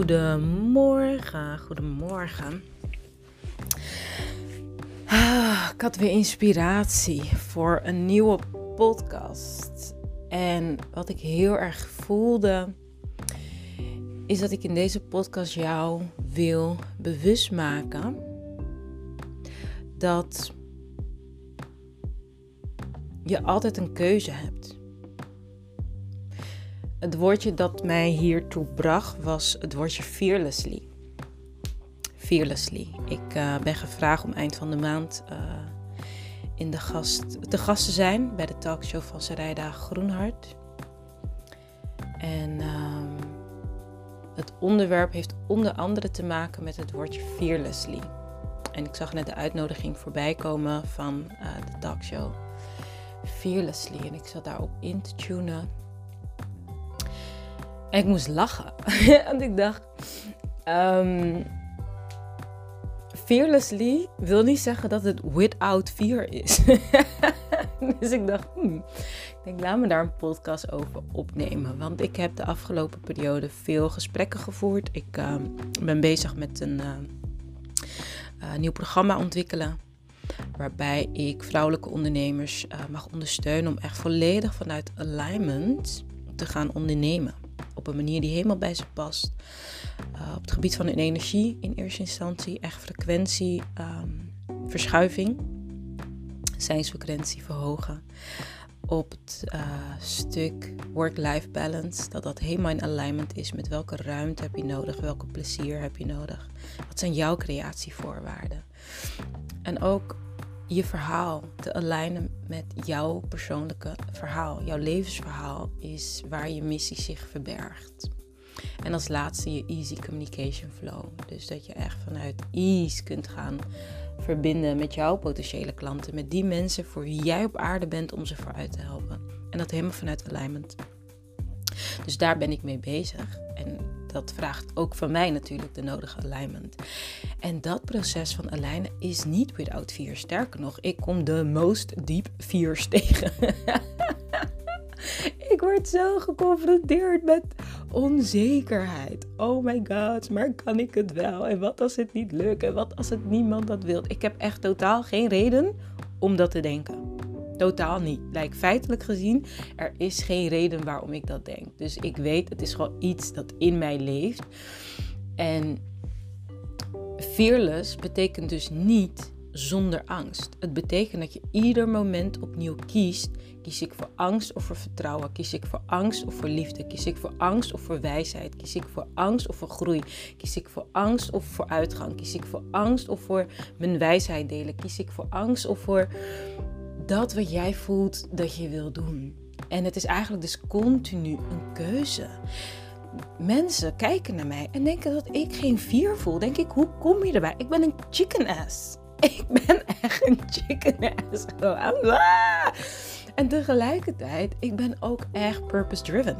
Goedemorgen, goedemorgen. Ah, ik had weer inspiratie voor een nieuwe podcast. En wat ik heel erg voelde, is dat ik in deze podcast jou wil bewust maken dat je altijd een keuze hebt. Het woordje dat mij hiertoe bracht was het woordje fearlessly. Fearlessly. Ik uh, ben gevraagd om eind van de maand uh, in de gast, te gast te zijn bij de talkshow van Sarayda Groenhart. En uh, het onderwerp heeft onder andere te maken met het woordje fearlessly. En ik zag net de uitnodiging voorbij komen van uh, de talkshow Fearlessly. En ik zat daarop in te tunen. En ik moest lachen. Want ik dacht, um, fearlessly wil niet zeggen dat het without fear is. dus ik dacht, hmm, ik denk, laat me daar een podcast over opnemen. Want ik heb de afgelopen periode veel gesprekken gevoerd. Ik uh, ben bezig met een uh, uh, nieuw programma ontwikkelen. Waarbij ik vrouwelijke ondernemers mag ondersteunen om echt volledig vanuit alignment te gaan ondernemen op een manier die helemaal bij ze past. Uh, op het gebied van hun energie in eerste instantie, echt frequentie, um, verschuiving, zijnsfrequentie verhogen. Op het uh, stuk work-life balance, dat dat helemaal in alignment is met welke ruimte heb je nodig, welke plezier heb je nodig. Wat zijn jouw creatievoorwaarden? En ook je verhaal te alignen met jouw persoonlijke verhaal. Jouw levensverhaal is waar je missie zich verbergt. En als laatste je easy communication flow. Dus dat je echt vanuit ease kunt gaan verbinden met jouw potentiële klanten. Met die mensen voor wie jij op aarde bent om ze vooruit te helpen. En dat helemaal vanuit alignment. Dus daar ben ik mee bezig. En dat vraagt ook van mij natuurlijk de nodige alignment. En dat proces van alignen is niet without fear. Sterker nog, ik kom de most deep fears tegen. ik word zo geconfronteerd met onzekerheid. Oh my god, maar kan ik het wel? En wat als het niet lukt? En wat als het niemand dat wil? Ik heb echt totaal geen reden om dat te denken. Totaal niet. Like, feitelijk gezien, er is geen reden waarom ik dat denk. Dus ik weet, het is gewoon iets dat in mij leeft. En fearless betekent dus niet zonder angst. Het betekent dat je ieder moment opnieuw kiest. Kies ik voor angst of voor vertrouwen? Kies ik voor angst of voor liefde? Kies ik voor angst of voor wijsheid? Kies ik voor angst of voor groei? Kies ik voor angst of voor uitgang? Kies ik voor angst of voor mijn wijsheid delen? Kies ik voor angst of voor dat wat jij voelt dat je wil doen. En het is eigenlijk dus continu een keuze. Mensen kijken naar mij en denken dat ik geen vier voel. Denk ik, hoe kom je erbij? Ik ben een chicken ass. Ik ben echt een chicken ass. En tegelijkertijd, ik ben ook echt purpose driven.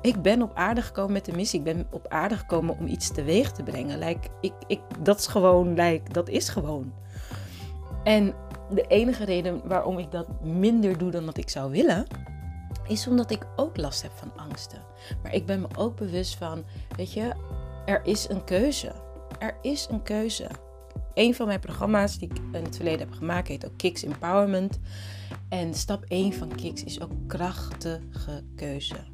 Ik ben op aarde gekomen met de missie. Ik ben op aarde gekomen om iets teweeg te brengen. Like, ik, ik, dat is gewoon, like, dat is gewoon. En de enige reden waarom ik dat minder doe dan dat ik zou willen, is omdat ik ook last heb van angsten. Maar ik ben me ook bewust van, weet je, er is een keuze. Er is een keuze. Een van mijn programma's die ik in het verleden heb gemaakt heet ook Kicks Empowerment. En stap 1 van Kicks is ook krachtige keuze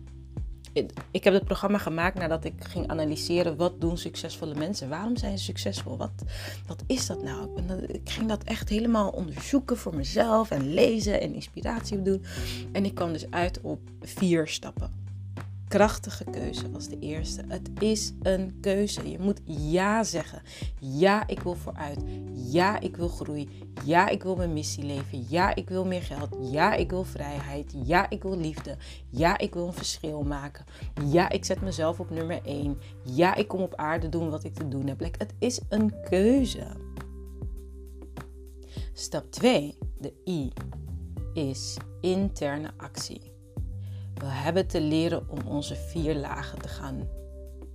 ik heb het programma gemaakt nadat ik ging analyseren wat doen succesvolle mensen. Waarom zijn ze succesvol? Wat, wat is dat nou? Ik ging dat echt helemaal onderzoeken voor mezelf en lezen en inspiratie opdoen. En ik kwam dus uit op vier stappen krachtige keuze was de eerste. Het is een keuze. Je moet ja zeggen. Ja, ik wil vooruit. Ja, ik wil groei. Ja, ik wil mijn missie leven. Ja, ik wil meer geld. Ja, ik wil vrijheid. Ja, ik wil liefde. Ja, ik wil een verschil maken. Ja, ik zet mezelf op nummer 1. Ja, ik kom op aarde doen wat ik te doen heb. Het is een keuze. Stap 2, de I, is interne actie. We hebben te leren om onze vier lagen te gaan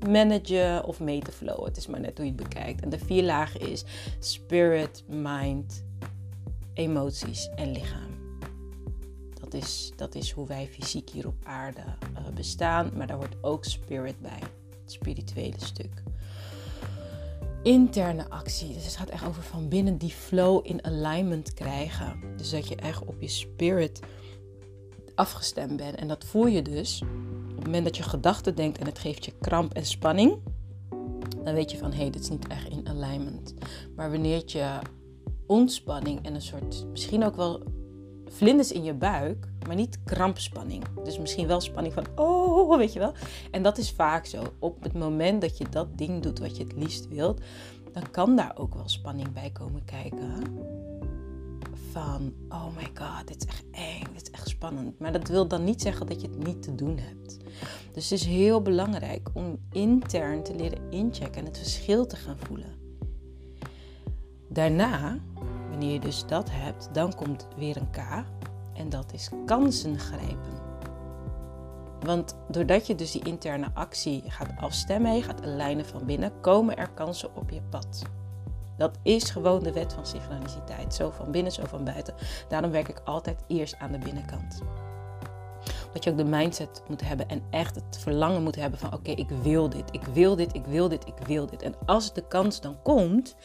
managen of mee te flowen. Het is maar net hoe je het bekijkt. En de vier lagen is spirit, mind, emoties en lichaam. Dat is, dat is hoe wij fysiek hier op aarde uh, bestaan, maar daar hoort ook spirit bij. het spirituele stuk. Interne actie. Dus het gaat echt over van binnen die flow in alignment krijgen. Dus dat je echt op je spirit afgestemd bent. En dat voel je dus op het moment dat je gedachten denkt en het geeft je kramp en spanning. Dan weet je van hé, hey, dit is niet echt in alignment. Maar wanneer je ontspanning en een soort, misschien ook wel vlinders in je buik, maar niet krampspanning. Dus misschien wel spanning van, oh, weet je wel. En dat is vaak zo. Op het moment dat je dat ding doet wat je het liefst wilt, dan kan daar ook wel spanning bij komen kijken. Van, oh my god, dit is echt eng, dit is echt spannend. Maar dat wil dan niet zeggen dat je het niet te doen hebt. Dus het is heel belangrijk om intern te leren inchecken en het verschil te gaan voelen. Daarna Wanneer je dus dat hebt, dan komt weer een K en dat is kansen grijpen. Want doordat je dus die interne actie gaat afstemmen, je gaat lijnen van binnen, komen er kansen op je pad. Dat is gewoon de wet van synchroniciteit. Zo van binnen, zo van buiten. Daarom werk ik altijd eerst aan de binnenkant dat je ook de mindset moet hebben en echt het verlangen moet hebben van oké, ik wil dit, ik wil dit, ik wil dit, ik wil dit. En als de kans dan komt,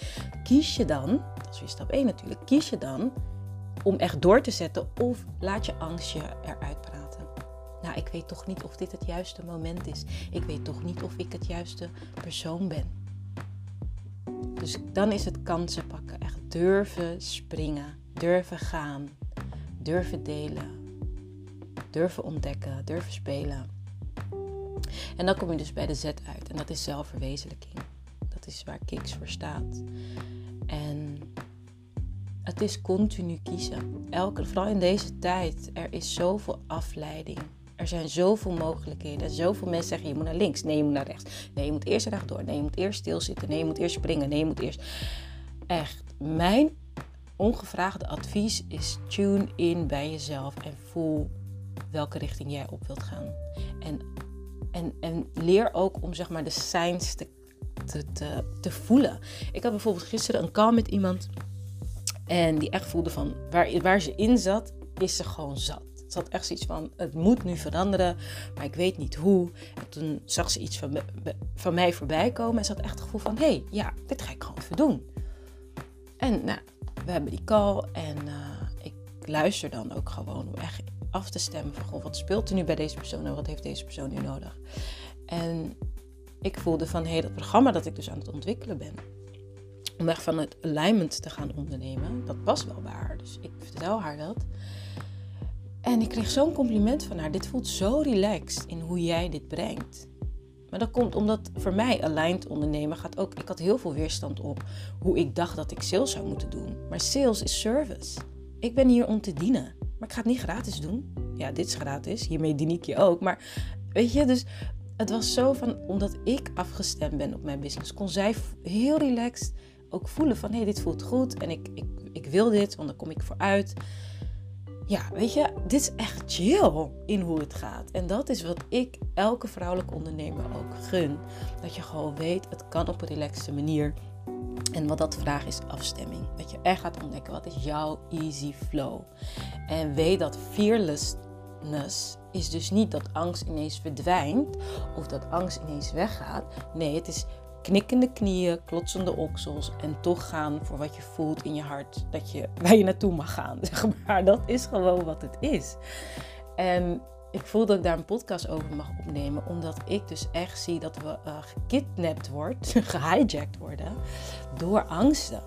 kies je dan, dat is weer stap 1 natuurlijk, kies je dan om echt door te zetten of laat je angst je eruit praten. Nou, ik weet toch niet of dit het juiste moment is. Ik weet toch niet of ik het juiste persoon ben. Dus dan is het kansen pakken. Echt durven springen, durven gaan, durven delen, durven ontdekken, durven spelen. En dan kom je dus bij de Z uit en dat is zelfverwezenlijking. Dat is waar Kiks voor staat. En het is continu kiezen. Elke, vooral in deze tijd, er is zoveel afleiding. Er zijn zoveel mogelijkheden. Zoveel mensen zeggen je moet naar links. Nee, je moet naar rechts. Nee, je moet eerst rechtdoor. Nee, je moet eerst stilzitten. Nee, je moet eerst springen. Nee, je moet eerst. Echt, mijn ongevraagde advies is tune in bij jezelf en voel welke richting jij op wilt gaan. En, en, en leer ook om zeg maar de signs te, te, te, te voelen. Ik had bijvoorbeeld gisteren een call met iemand. En die echt voelde van waar, waar ze in zat, is ze gewoon zat. Ze had echt zoiets van: het moet nu veranderen, maar ik weet niet hoe. En toen zag ze iets van, van mij voorbij komen en ze had echt het gevoel van: hé, hey, ja, dit ga ik gewoon even doen. En nou, we hebben die call en uh, ik luister dan ook gewoon om echt af te stemmen van wat speelt er nu bij deze persoon en wat heeft deze persoon nu nodig. En ik voelde van hé, hey, dat programma dat ik dus aan het ontwikkelen ben, om echt van het alignment te gaan ondernemen, dat past wel bij haar. Dus ik vertel haar dat. En ik kreeg zo'n compliment van haar. Dit voelt zo relaxed in hoe jij dit brengt. Maar dat komt omdat voor mij aligned ondernemen gaat ook. Ik had heel veel weerstand op hoe ik dacht dat ik sales zou moeten doen. Maar sales is service. Ik ben hier om te dienen. Maar ik ga het niet gratis doen. Ja, dit is gratis. Hiermee dien ik je ook. Maar weet je, dus het was zo van, omdat ik afgestemd ben op mijn business, kon zij heel relaxed ook voelen van, hé, hey, dit voelt goed en ik, ik, ik wil dit, want dan kom ik vooruit. Ja, weet je, dit is echt chill in hoe het gaat. En dat is wat ik elke vrouwelijke ondernemer ook gun. Dat je gewoon weet, het kan op een relaxte manier. En wat dat vraagt is afstemming. Dat je echt gaat ontdekken wat is jouw easy flow. En weet dat fearlessness is dus niet dat angst ineens verdwijnt of dat angst ineens weggaat. Nee, het is knikkende knieën, klotsende oksels en toch gaan voor wat je voelt in je hart. Dat je waar je naartoe mag gaan, zeg maar. Dat is gewoon wat het is. En ik voel dat ik daar een podcast over mag opnemen, omdat ik dus echt zie dat we uh, gekidnapt worden, gehijacked worden door angsten.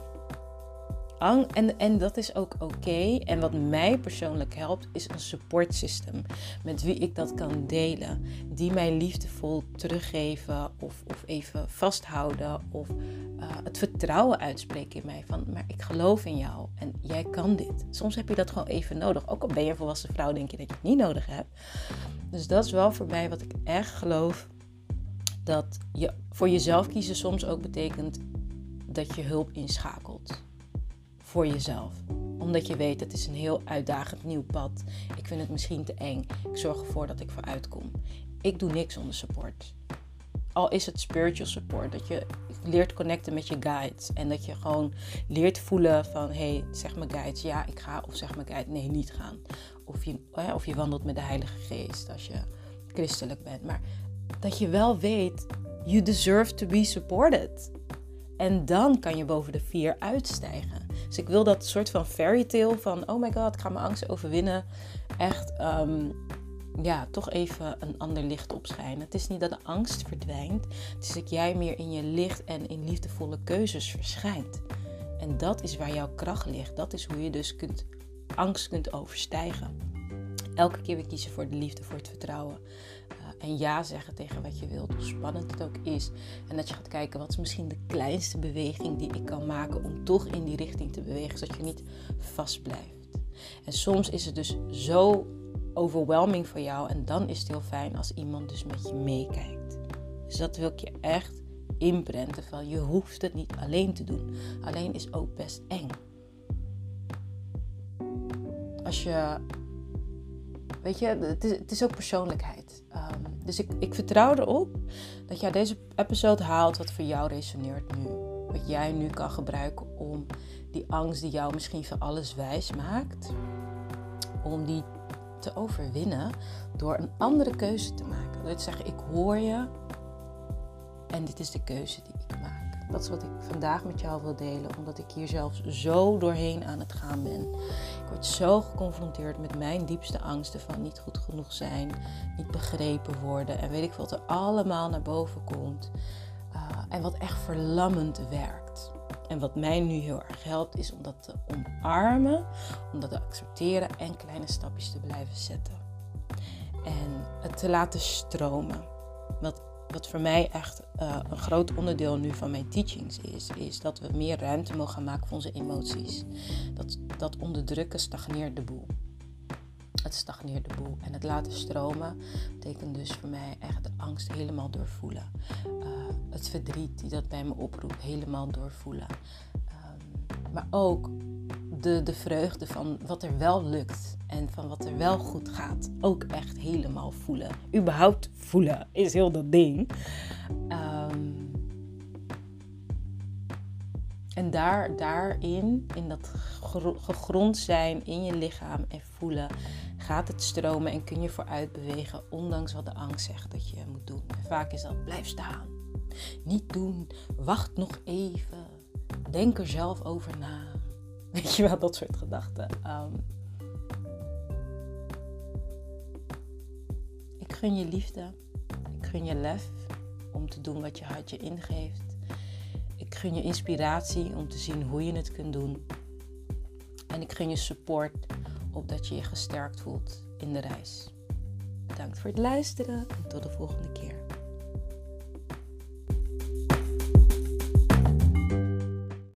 En, en dat is ook oké. En wat mij persoonlijk helpt, is een support system. Met wie ik dat kan delen. Die mij liefdevol teruggeven of, of even vasthouden. Of uh, het vertrouwen uitspreken in mij. Van, maar ik geloof in jou en jij kan dit. Soms heb je dat gewoon even nodig. Ook al ben je een volwassen vrouw, denk je dat je het niet nodig hebt. Dus dat is wel voor mij wat ik echt geloof. Dat je voor jezelf kiezen soms ook betekent dat je hulp inschakelt voor jezelf. Omdat je weet, het is een heel uitdagend nieuw pad. Ik vind het misschien te eng. Ik zorg ervoor dat ik vooruit kom. Ik doe niks zonder support. Al is het spiritual support, dat je leert connecten met je guides. En dat je gewoon leert voelen van, hey, zeg mijn guides, ja, ik ga. Of zeg mijn guide, nee, niet gaan. Of je, of je wandelt met de Heilige Geest als je christelijk bent. Maar dat je wel weet You deserve to be supported. En dan kan je boven de vier uitstijgen. Dus ik wil dat soort van fairy tale van, oh my god, ik ga mijn angst overwinnen. Echt, ehm, ja, toch even een ander licht opschijnen. Het is niet dat de angst verdwijnt. Het is dat jij meer in je licht en in liefdevolle keuzes verschijnt. En dat is waar jouw kracht ligt. Dat is hoe je dus kunt, angst kunt overstijgen. Elke keer weer kiezen voor de liefde, voor het vertrouwen. En ja zeggen tegen wat je wilt, hoe spannend het ook is. En dat je gaat kijken, wat is misschien de kleinste beweging die ik kan maken om toch in die richting te bewegen, zodat je niet vast blijft. En soms is het dus zo overwhelming voor jou en dan is het heel fijn als iemand dus met je meekijkt. Dus dat wil ik je echt inprenten van je hoeft het niet alleen te doen. Alleen is ook best eng. Als je, weet je, het is, het is ook persoonlijkheid. Um, dus ik, ik vertrouw erop dat jij deze episode haalt wat voor jou resoneert nu. Wat jij nu kan gebruiken om die angst die jou misschien van alles wijs maakt, om die te overwinnen door een andere keuze te maken. Te zeggen, ik hoor je, en dit is de keuze die ik maak. Dat is wat ik vandaag met jou wil delen, omdat ik hier zelfs zo doorheen aan het gaan ben. Word zo geconfronteerd met mijn diepste angsten van niet goed genoeg zijn, niet begrepen worden en weet ik wat er allemaal naar boven komt. Uh, en wat echt verlammend werkt. En wat mij nu heel erg helpt, is om dat te omarmen, om dat te accepteren en kleine stapjes te blijven zetten. En het te laten stromen. Wat wat voor mij echt uh, een groot onderdeel nu van mijn teachings is, is dat we meer ruimte mogen gaan maken voor onze emoties. Dat, dat onderdrukken stagneert de boel. Het stagneert de boel. En het laten stromen betekent dus voor mij echt de angst helemaal doorvoelen. Uh, het verdriet die dat bij me oproept, helemaal doorvoelen. Um, maar ook de, de vreugde van wat er wel lukt en van wat er wel goed gaat ook echt helemaal voelen. Überhaupt voelen is heel dat ding. Um, en daar, daarin, in dat gegrond zijn in je lichaam en voelen, gaat het stromen en kun je vooruit bewegen, ondanks wat de angst zegt dat je moet doen. En vaak is dat blijf staan, niet doen, wacht nog even, denk er zelf over na. Weet je wel, dat soort gedachten. Um, ik gun je liefde. Ik gun je lef om te doen wat je hart je ingeeft. Ik gun je inspiratie om te zien hoe je het kunt doen. En ik gun je support opdat je je gesterkt voelt in de reis. Bedankt voor het luisteren en tot de volgende keer.